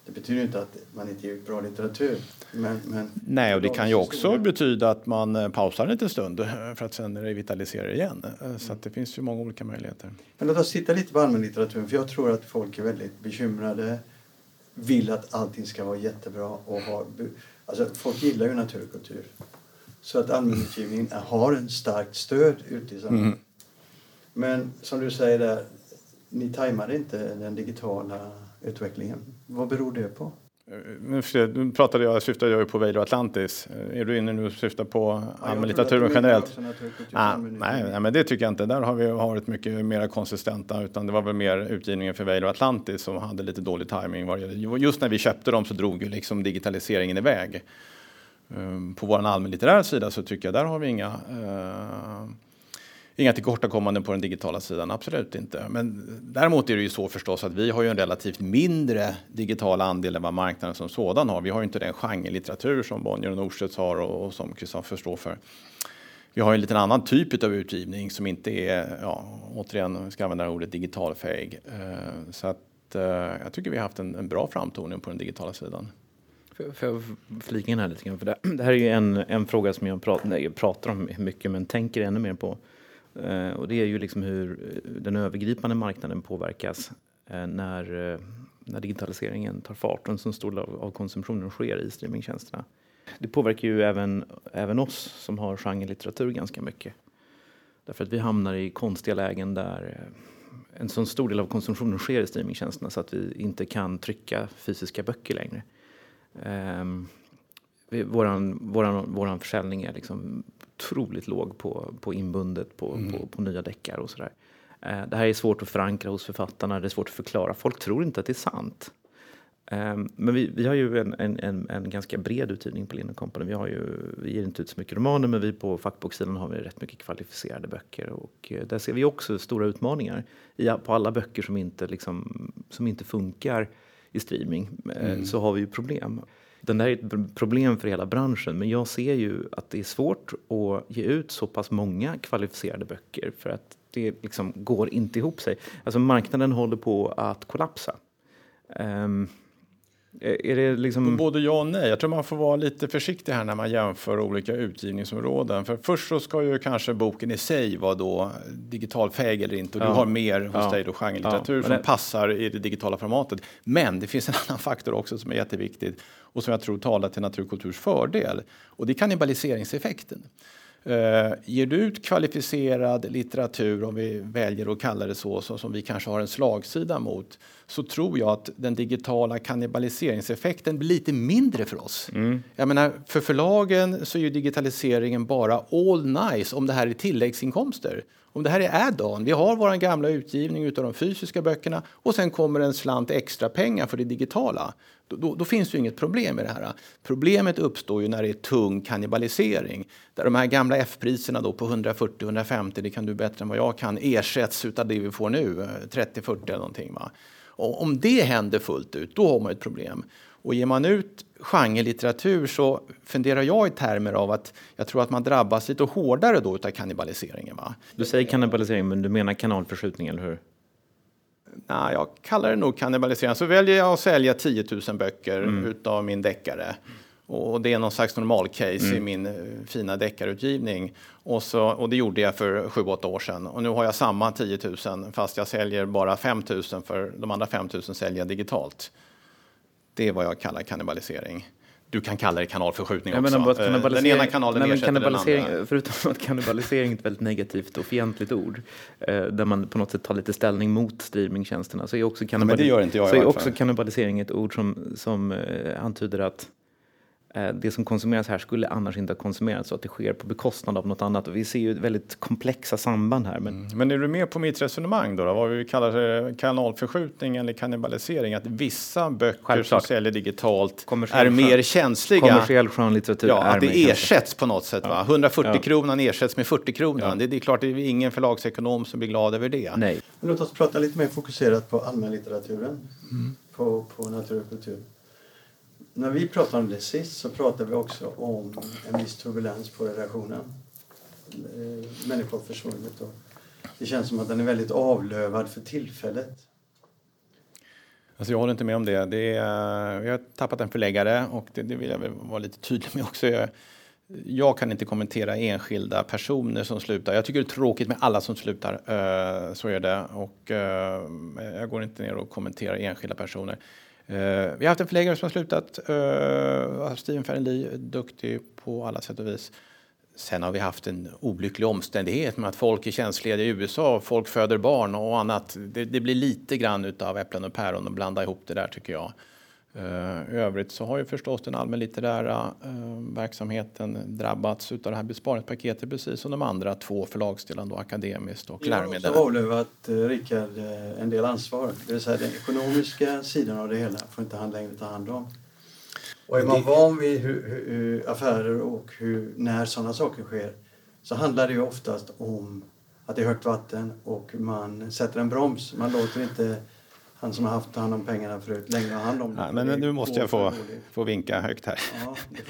Det betyder inte att man inte ger ut bra litteratur. Men, men Nej, och det kan ju också stora... betyda att man eh, pausar en liten stund eh, för att sen revitalisera igen. Eh, så det finns ju många olika möjligheter. Men låt oss titta lite på allmänlitteraturen för jag tror att folk är väldigt bekymrade. Vill att allting ska vara jättebra och har... Alltså folk gillar ju naturkultur. Så att allmänutgivningen har en starkt stöd ute i samhället. Mm. Men som du säger där, ni tajmade inte den digitala utvecklingen. Vad beror det på? Nu pratade jag, syftade jag på Vader Atlantis. Är du inne nu och syftar på ja, allmänlitteraturen generellt? Ah, nej, nej, men det tycker jag inte. Där har vi varit mycket mer konsistenta. Utan det var väl mer utgivningen för Vader Atlantis som hade lite dålig timing. Just när vi köpte dem så drog ju liksom digitaliseringen iväg. Ehm, på vår allmänlitterära sida så tycker jag där har vi inga uh, Inga tillkortakommanden på den digitala sidan, absolut inte. Men däremot är det ju så förstås att vi har ju en relativt mindre digital andel än vad marknaden som sådan har. Vi har ju inte den genrelitteratur som Bonnier och Norstedts har och, och som Kristoffer står för. Vi har en liten annan typ av utgivning som inte är, ja, återigen, ska använda ordet digitalfähig. Eh, så att eh, jag tycker vi har haft en, en bra framtoning på den digitala sidan. Får jag flika in här lite grann? För det, här är ju en, en fråga som jag pratar, nej, pratar om mycket men tänker ännu mer på. Eh, och det är ju liksom hur eh, den övergripande marknaden påverkas eh, när, när digitaliseringen tar fart och en så stor del av konsumtionen sker i streamingtjänsterna. Det påverkar ju även, även oss som har genrelitteratur ganska mycket. Därför att vi hamnar i konstiga lägen där en så stor del av konsumtionen sker i streamingtjänsterna så att vi inte kan trycka fysiska böcker längre. Um, våran, våran, våran försäljning är liksom otroligt låg på, på inbundet på, mm. på, på, nya deckar och sådär. Eh, det här är svårt att förankra hos författarna, det är svårt att förklara. Folk tror inte att det är sant. Eh, men vi, vi har ju en, en, en, en ganska bred utgivning på Lind Company. Vi, har ju, vi ger inte ut så mycket romaner men vi på fackboksidan har vi rätt mycket kvalificerade böcker. Och eh, där ser vi också stora utmaningar i, på alla böcker som inte, liksom, som inte funkar i streaming. Eh, mm. Så har vi ju problem. Den där är ett problem för hela branschen men jag ser ju att det är svårt att ge ut så pass många kvalificerade böcker för att det liksom går inte ihop sig. Alltså marknaden håller på att kollapsa. Um, är det liksom... Både ja och nej. Jag tror man får vara lite försiktig här när man jämför olika utgivningsområden. För först så ska ju kanske boken i sig vara då digitalfähig eller inte. Och ja. du har mer hos ja. dig då genrelitteratur ja. som det... passar i det digitala formatet. Men det finns en annan faktor också som är jätteviktig och som jag tror talar till naturkulturs fördel. Och det är kannibaliseringseffekten. Uh, ger du ut kvalificerad litteratur, om vi väljer att kalla det så, så, som vi kanske har en slagsida mot, så tror jag att den digitala kannibaliseringseffekten blir lite mindre för oss. Mm. Jag menar, för förlagen så är ju digitaliseringen bara all nice om det här är tilläggsinkomster. Om det här är add-on, vi har vår gamla utgivning utav de fysiska böckerna och sen kommer en slant extra pengar för det digitala. Då, då, då, finns det ju inget problem i det här. Problemet uppstår ju när det är tung kannibalisering. Där de här gamla F-priserna då på 140-150, det kan du bättre än vad jag kan, ersätts av det vi får nu, eh, 30-40 eller någonting. Va? Och om det händer fullt ut, då har man ett problem. Och ger man ut genrelitteratur så funderar jag i termer av att jag tror att man drabbas lite hårdare då utav kannibaliseringen. Va? Du säger kannibalisering, men du menar kanalförskjutning, eller hur? Nej, jag kallar det nog kannibalisering. Så väljer jag att sälja 10 000 böcker mm. utav min deckare. Och det är någon slags normalcase mm. i min eh, fina deckarutgivning. Och, så, och det gjorde jag för 7-8 år sedan. Och nu har jag samma 10 000 fast jag säljer bara 5 000 för de andra 5 000 säljer jag digitalt. Det är vad jag kallar kannibalisering. Du kan kalla det kanalförskjutning jag också. Menar, den ena kanalen nej, ersätter den andra. Förutom att kannibalisering är ett väldigt negativt och fientligt ord, eh, där man på något sätt tar lite ställning mot streamingtjänsterna, så är också, kannibali så är också kannibalisering ett ord som, som eh, antyder att Eh, det som konsumeras här skulle annars inte ha konsumerats så att det sker på bekostnad av något annat. Och vi ser ju väldigt komplexa samband här. Men, mm. men är du med på mitt resonemang då, då? Vad vi kallar kanalförskjutning eller kannibalisering? Att vissa böcker Självklart. som säljer digitalt är mer känsliga. Kommersiell skönlitteratur ja, är att det ersätts på något sätt. Va? 140 ja. kronan ersätts med 40 kronan. Ja. Det, det, är klart, det är ingen förlagsekonom som blir glad över det. Nej. Men låt oss prata lite mer fokuserat på allmänlitteraturen, mm. på, på natur och kultur. När vi pratade om det sist så pratade vi också om en viss turbulens på redaktionen. Eh, Människor har försvunnit och det känns som att den är väldigt avlövad för tillfället. Alltså jag håller inte med om det. det är, vi har tappat en förläggare och det, det vill jag väl vara lite tydlig med också. Jag, jag, kan inte kommentera enskilda personer som slutar. Jag tycker det är tråkigt med alla som slutar. Uh, så är det. Och, uh, jag går inte ner och kommenterar enskilda personer. Eh, vi har haft en förläggare som har slutat. Uh, Steven Fernley, duktig på alla sätt och vis. Sen har vi haft en olycklig omständighet med att folk är känsliga i USA, folk föder barn och annat. Det, det blir lite grann av äpplen och päron och blanda ihop det där tycker jag. Uh, I övrigt så har ju förstås den allmänlitterära uh, verksamheten drabbats av det här besparingspaketet precis som de andra två förlagsdelarna, akademiskt och läromedel. Jag har avlövat uh, Rickard en del ansvar, det vill säga den ekonomiska sidan av det hela får inte han längre ta hand om. Och är man van vid hur, hur, affärer och hur, när sådana saker sker så handlar det ju oftast om att det är högt vatten och man sätter en broms. Man låter inte han som har haft hand om pengarna förut länge har hand om det. Ja, men nu måste jag få, få vinka högt här. Ja, det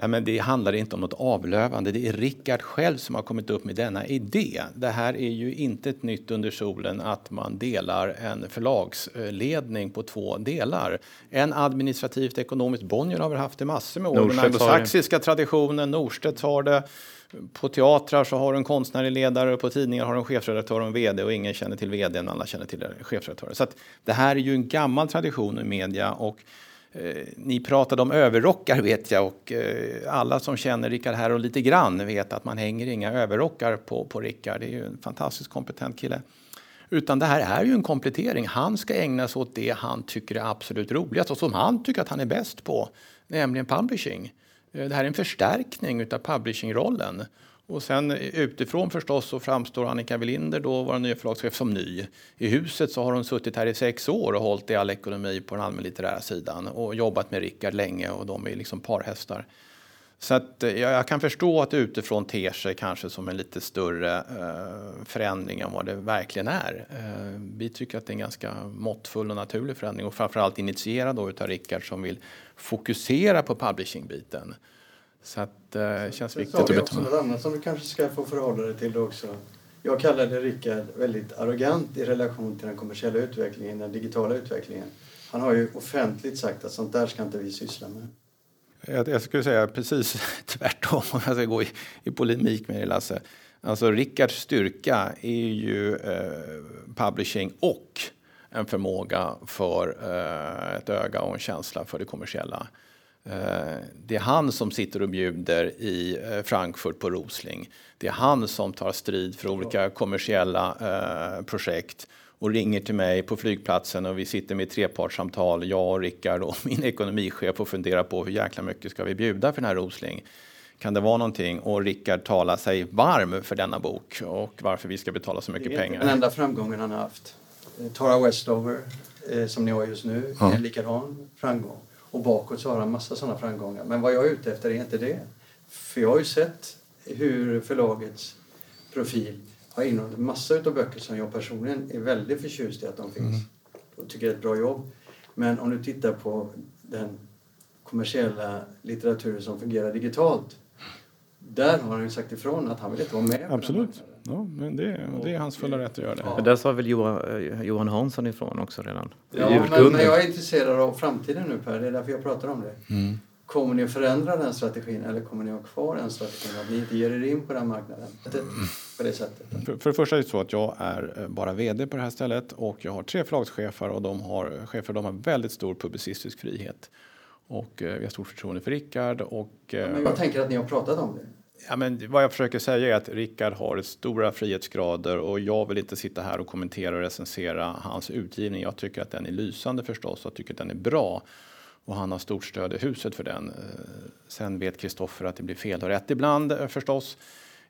Nej, men det handlar inte om något avlövande. Det är Rickard själv som har kommit upp med denna idé. Det här är ju inte ett nytt under solen att man delar en förlagsledning på två delar. En administrativt ekonomiskt, Bonnier har väl haft det massor med år. Den anglosaxiska traditionen, Norstedts har det. På teatrar så har du en konstnärlig ledare på tidningar har du en chefredaktör och en vd och ingen känner till vdn, alla känner till chefredaktören. Så det här är ju en gammal tradition i media och Eh, ni pratade om överrockar vet jag och eh, alla som känner Rickard här och lite grann vet att man hänger inga överrockar på, på Rickard. Det är ju en fantastiskt kompetent kille. Utan det här är ju en komplettering. Han ska ägna sig åt det han tycker är absolut roligast och som han tycker att han är bäst på, nämligen publishing. Eh, det här är en förstärkning av publishingrollen. Och sen utifrån förstås så framstår Annika Welinder, då vår nya förlagschef, som ny. I huset så har hon suttit här i sex år och hållit i all ekonomi på den allmänlitterära sidan och jobbat med Rickard länge och de är liksom parhästar. Så att eh, jag kan förstå att utifrån ter sig kanske som en lite större eh, förändring än vad det verkligen är. Eh, vi tycker att det är en ganska måttfull och naturlig förändring och framförallt initierad då utav Rickard som vill fokusera på publishingbiten. Så att det känns viktigt att betona. något annat som du kanske ska få förhålla dig till också. Jag kallade Rickard väldigt arrogant i relation till den kommersiella utvecklingen, den digitala utvecklingen. Han har ju offentligt sagt att sånt där ska inte vi syssla med. Jag, jag skulle säga precis tvärtom om jag ska gå i, i polemik med dig Lasse. Alltså Rickards styrka är ju eh, publishing och en förmåga för eh, ett öga och en känsla för det kommersiella. Eh, det är han som sitter och bjuder i eh, Frankfurt på Rosling. Det är han som tar strid för olika kommersiella eh, projekt och ringer till mig på flygplatsen och vi sitter med trepartssamtal, jag och Rickard och min ekonomichef och funderar på hur jäkla mycket ska vi bjuda för den här Rosling. kan det vara någonting? Och Rickard talar sig varm för denna bok och varför vi ska betala så mycket pengar. Den enda framgången han har haft. Tara Westover, eh, som ni har just nu, Ja. är en likadan framgång. Och bakåt så har han massa sådana framgångar. Men vad jag är ute efter är inte det. För jag har ju sett hur förlagets profil har innehållit massa utav böcker som jag personligen är väldigt förtjust i att de finns. Och tycker det är ett bra jobb. Men om du tittar på den kommersiella litteraturen som fungerar digitalt. Där har han ju sagt ifrån att han vill inte vara med. Absolut. Ja, men det, det är hans fulla rätt att göra det. Ja. Där sa väl Johan, eh, Johan Hansson ifrån också redan? Ja, men, men jag är intresserad av framtiden nu Per, det är därför jag pratar om det. Mm. Kommer ni att förändra den strategin eller kommer ni att ha kvar den strategin? Att ni inte ger er in på den marknaden på det sättet? För, för det första är det så att jag är eh, bara VD på det här stället och jag har tre förlagschefer och de har, chefer, de har väldigt stor publicistisk frihet. Och eh, vi har stort förtroende för Rickard och eh, Men jag tänker att ni har pratat om det. Ja, men vad jag försöker säga är att Rickard har stora frihetsgrader och jag vill inte sitta här och kommentera och recensera hans utgivning. Jag tycker att den är lysande förstås och tycker att den är bra. Och han har stort stöd i huset för den. Eh, sen vet Kristoffer att det blir fel och rätt ibland eh, förstås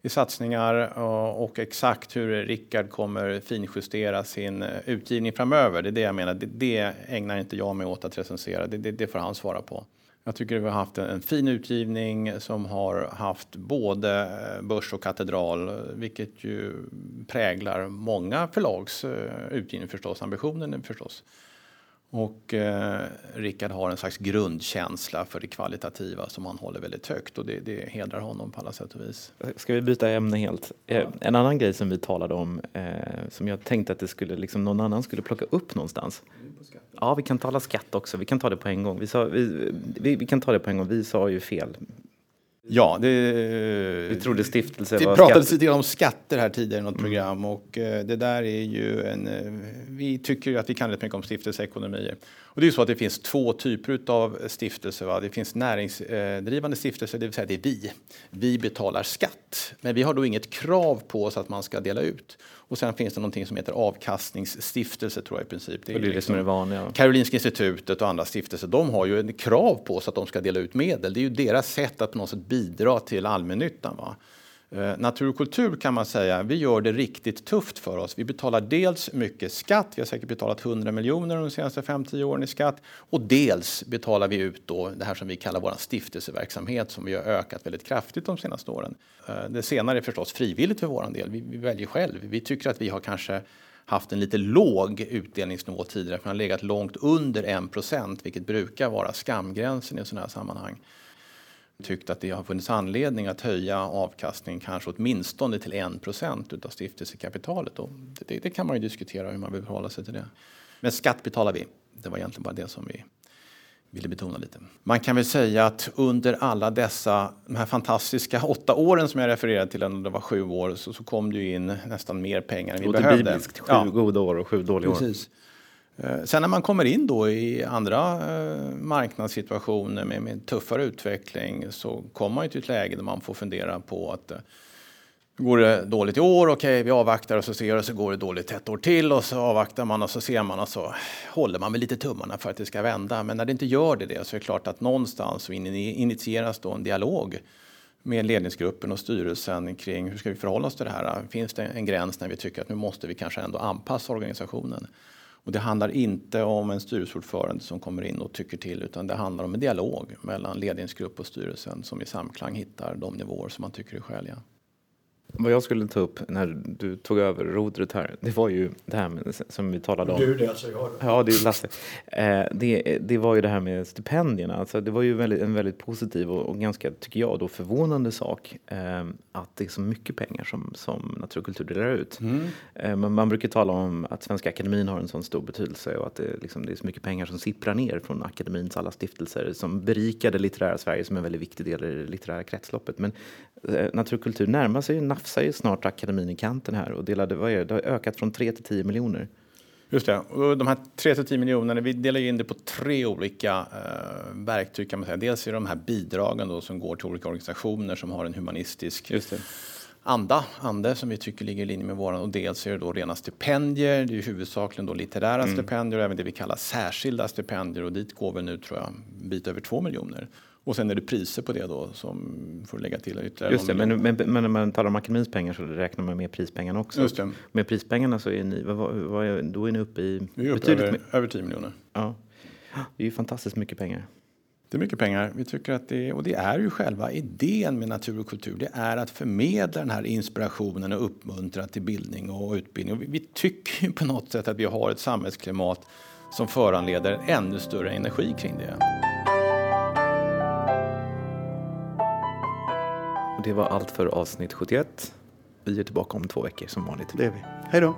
i satsningar och- exakt hur Rickard kommer finjustera sin eh, utgivning framöver. Det är det jag menar. Det, det ägnar inte jag mig åt att recensera. Det, det, det får han svara på. Jag tycker vi har haft en, en fin utgivning som har haft både eh, börs och katedral, vilket ju präglar många förlags eh, utgivning förstås, ambitionen förstås. Och eh, Rickard har en slags grundkänsla för det kvalitativa som han håller väldigt högt och det, det hedrar honom på alla sätt och vis. Ska vi byta ämne helt? Eh, En annan grej som vi talade om, eh, som jag tänkte att det skulle, liksom, någon annan skulle plocka upp någonstans. Ja, vi kan tala skatt också. Vi kan ta det på en gång. Vi, sa, vi, vi, vi kan ta det på en gång. Vi sa ju fel. Ja, det, Vi trodde stiftelse Det var pratades skatt. lite om skatter här tidigare i något program och eh, det där är ju en... eh, Vi tycker ju att vi kan rätt mycket om stiftelseekonomier. Och det är ju så att det finns två typer av stiftelser. Va? Det finns näringsdrivande stiftelser, det vill säga det är vi. Vi betalar skatt, men vi har då inget krav på oss att man ska dela ut. Och sen finns det någonting som heter avkastningsstiftelse tror jag i princip. Och det är det liksom- som är det vanliga. Karolinska institutet och andra stiftelser, de har ju en krav på sig att de ska dela ut medel. Det är ju deras sätt att på något sätt bidra till allmännyttan. Va? Eh, natur och kultur kan man säga, vi gör det riktigt tufft för oss. Vi betalar dels mycket skatt, vi har säkert betalat 100 miljoner de senaste 5-10 åren i skatt. Och dels betalar vi ut då det här som vi kallar vår stiftelseverksamhet som vi har ökat väldigt kraftigt de senaste åren. Eh, det senare är förstås frivilligt för vår del, vi, vi väljer själv. Vi tycker att vi har kanske haft en lite låg utdelningsnivå tidigare, för den har legat långt under 1 vilket brukar vara skamgränsen i sådana här sammanhang. Tyckt att det har funnits anledning att höja avkastningen kanske åtminstone till 1 procent utav stiftelsekapitalet. Och det, det kan man ju diskutera hur man vill förhålla sig till det. Men skatt betalar vi. Det var egentligen bara det som vi ville betona lite. Man kan väl säga att under alla dessa, de här fantastiska åtta åren som jag refererade till, när det var sju år, så, så kom det ju in nästan mer pengar än vi Låter behövde. bibliskt. Sju Ja. goda år och sju dåliga år. Precis. Eh, Eh, sen när man kommer in då i andra eh, marknadssituationer med, med tuffare utveckling så kommer man ju till ett läge där man får fundera på att eh, Går det dåligt i år, okej vi avvaktar och så ser och så går det dåligt ett år till och så avvaktar man och så ser man och så håller man väl lite tummarna för att det ska vända. Men när det inte gör det, det så är det klart att någonstans så initieras då en dialog med ledningsgruppen och styrelsen kring hur ska vi förhålla oss till det här. Finns det en gräns när vi tycker att nu måste vi kanske ändå anpassa organisationen? Och det handlar inte om en styrelseordförande som kommer in och tycker till utan det handlar om en dialog mellan ledningsgrupp och styrelsen som i samklang hittar de nivåer som man tycker är skäliga. Vad jag skulle ta upp när du tog över rodret här, det var ju det här med, som vi talade om. Du, det alltså jag. Ja, det är Lasse. Eh, det, det var ju det här med stipendierna. Alltså, det var ju väldigt, en väldigt positiv och, och ganska, tycker jag, då förvånande sak eh, att det är så mycket pengar som, som natur och kultur delar ut. Eh, men man brukar tala om att Svenska Akademin har en sån stor betydelse och att det, liksom, det är så mycket pengar som sipprar ner från akademins alla stiftelser som berikar det litterära Sverige som en väldigt viktig del i det litterära kretsloppet. Men eh, natur och kultur närmar sig, nafsar ju snart akademin i kanten här och delade, vad är det, det har ökat från 3 till 10 miljoner. Just det. Och de här 3-10 miljonerna, vi delar ju in det på tre olika eh, verktyg kan man säga. Dels är det de här bidragen då som går till olika organisationer som har en humanistisk anda, ande som vi tycker ligger i linje med våran och dels är det då rena stipendier, det är huvudsakligen då litterära mm. stipendier och även det vi kallar särskilda stipendier och dit går vi nu tror jag en bit över två miljoner. Och sen är det priser på det då som får lägga till ytterligare Just det, men, men, men, när man talar om akademins pengar så räknar man med prispengarna också. Just det. Med prispengarna så är ni, vad, vad är, då är ni uppe i... Vi är uppe över, över 10 miljoner. Ja, det är ju fantastiskt mycket pengar. Det är mycket pengar. Vi tycker att det, och det är ju själva idén med natur och kultur. Det är att förmedla den här inspirationen och uppmuntra till bildning och utbildning. Och vi, vi tycker på något sätt att vi har ett samhällsklimat som föranleder ännu större energi kring det. Det var allt för avsnitt 71. Vi är tillbaka om två veckor som vanligt. Det är vi. Hej då!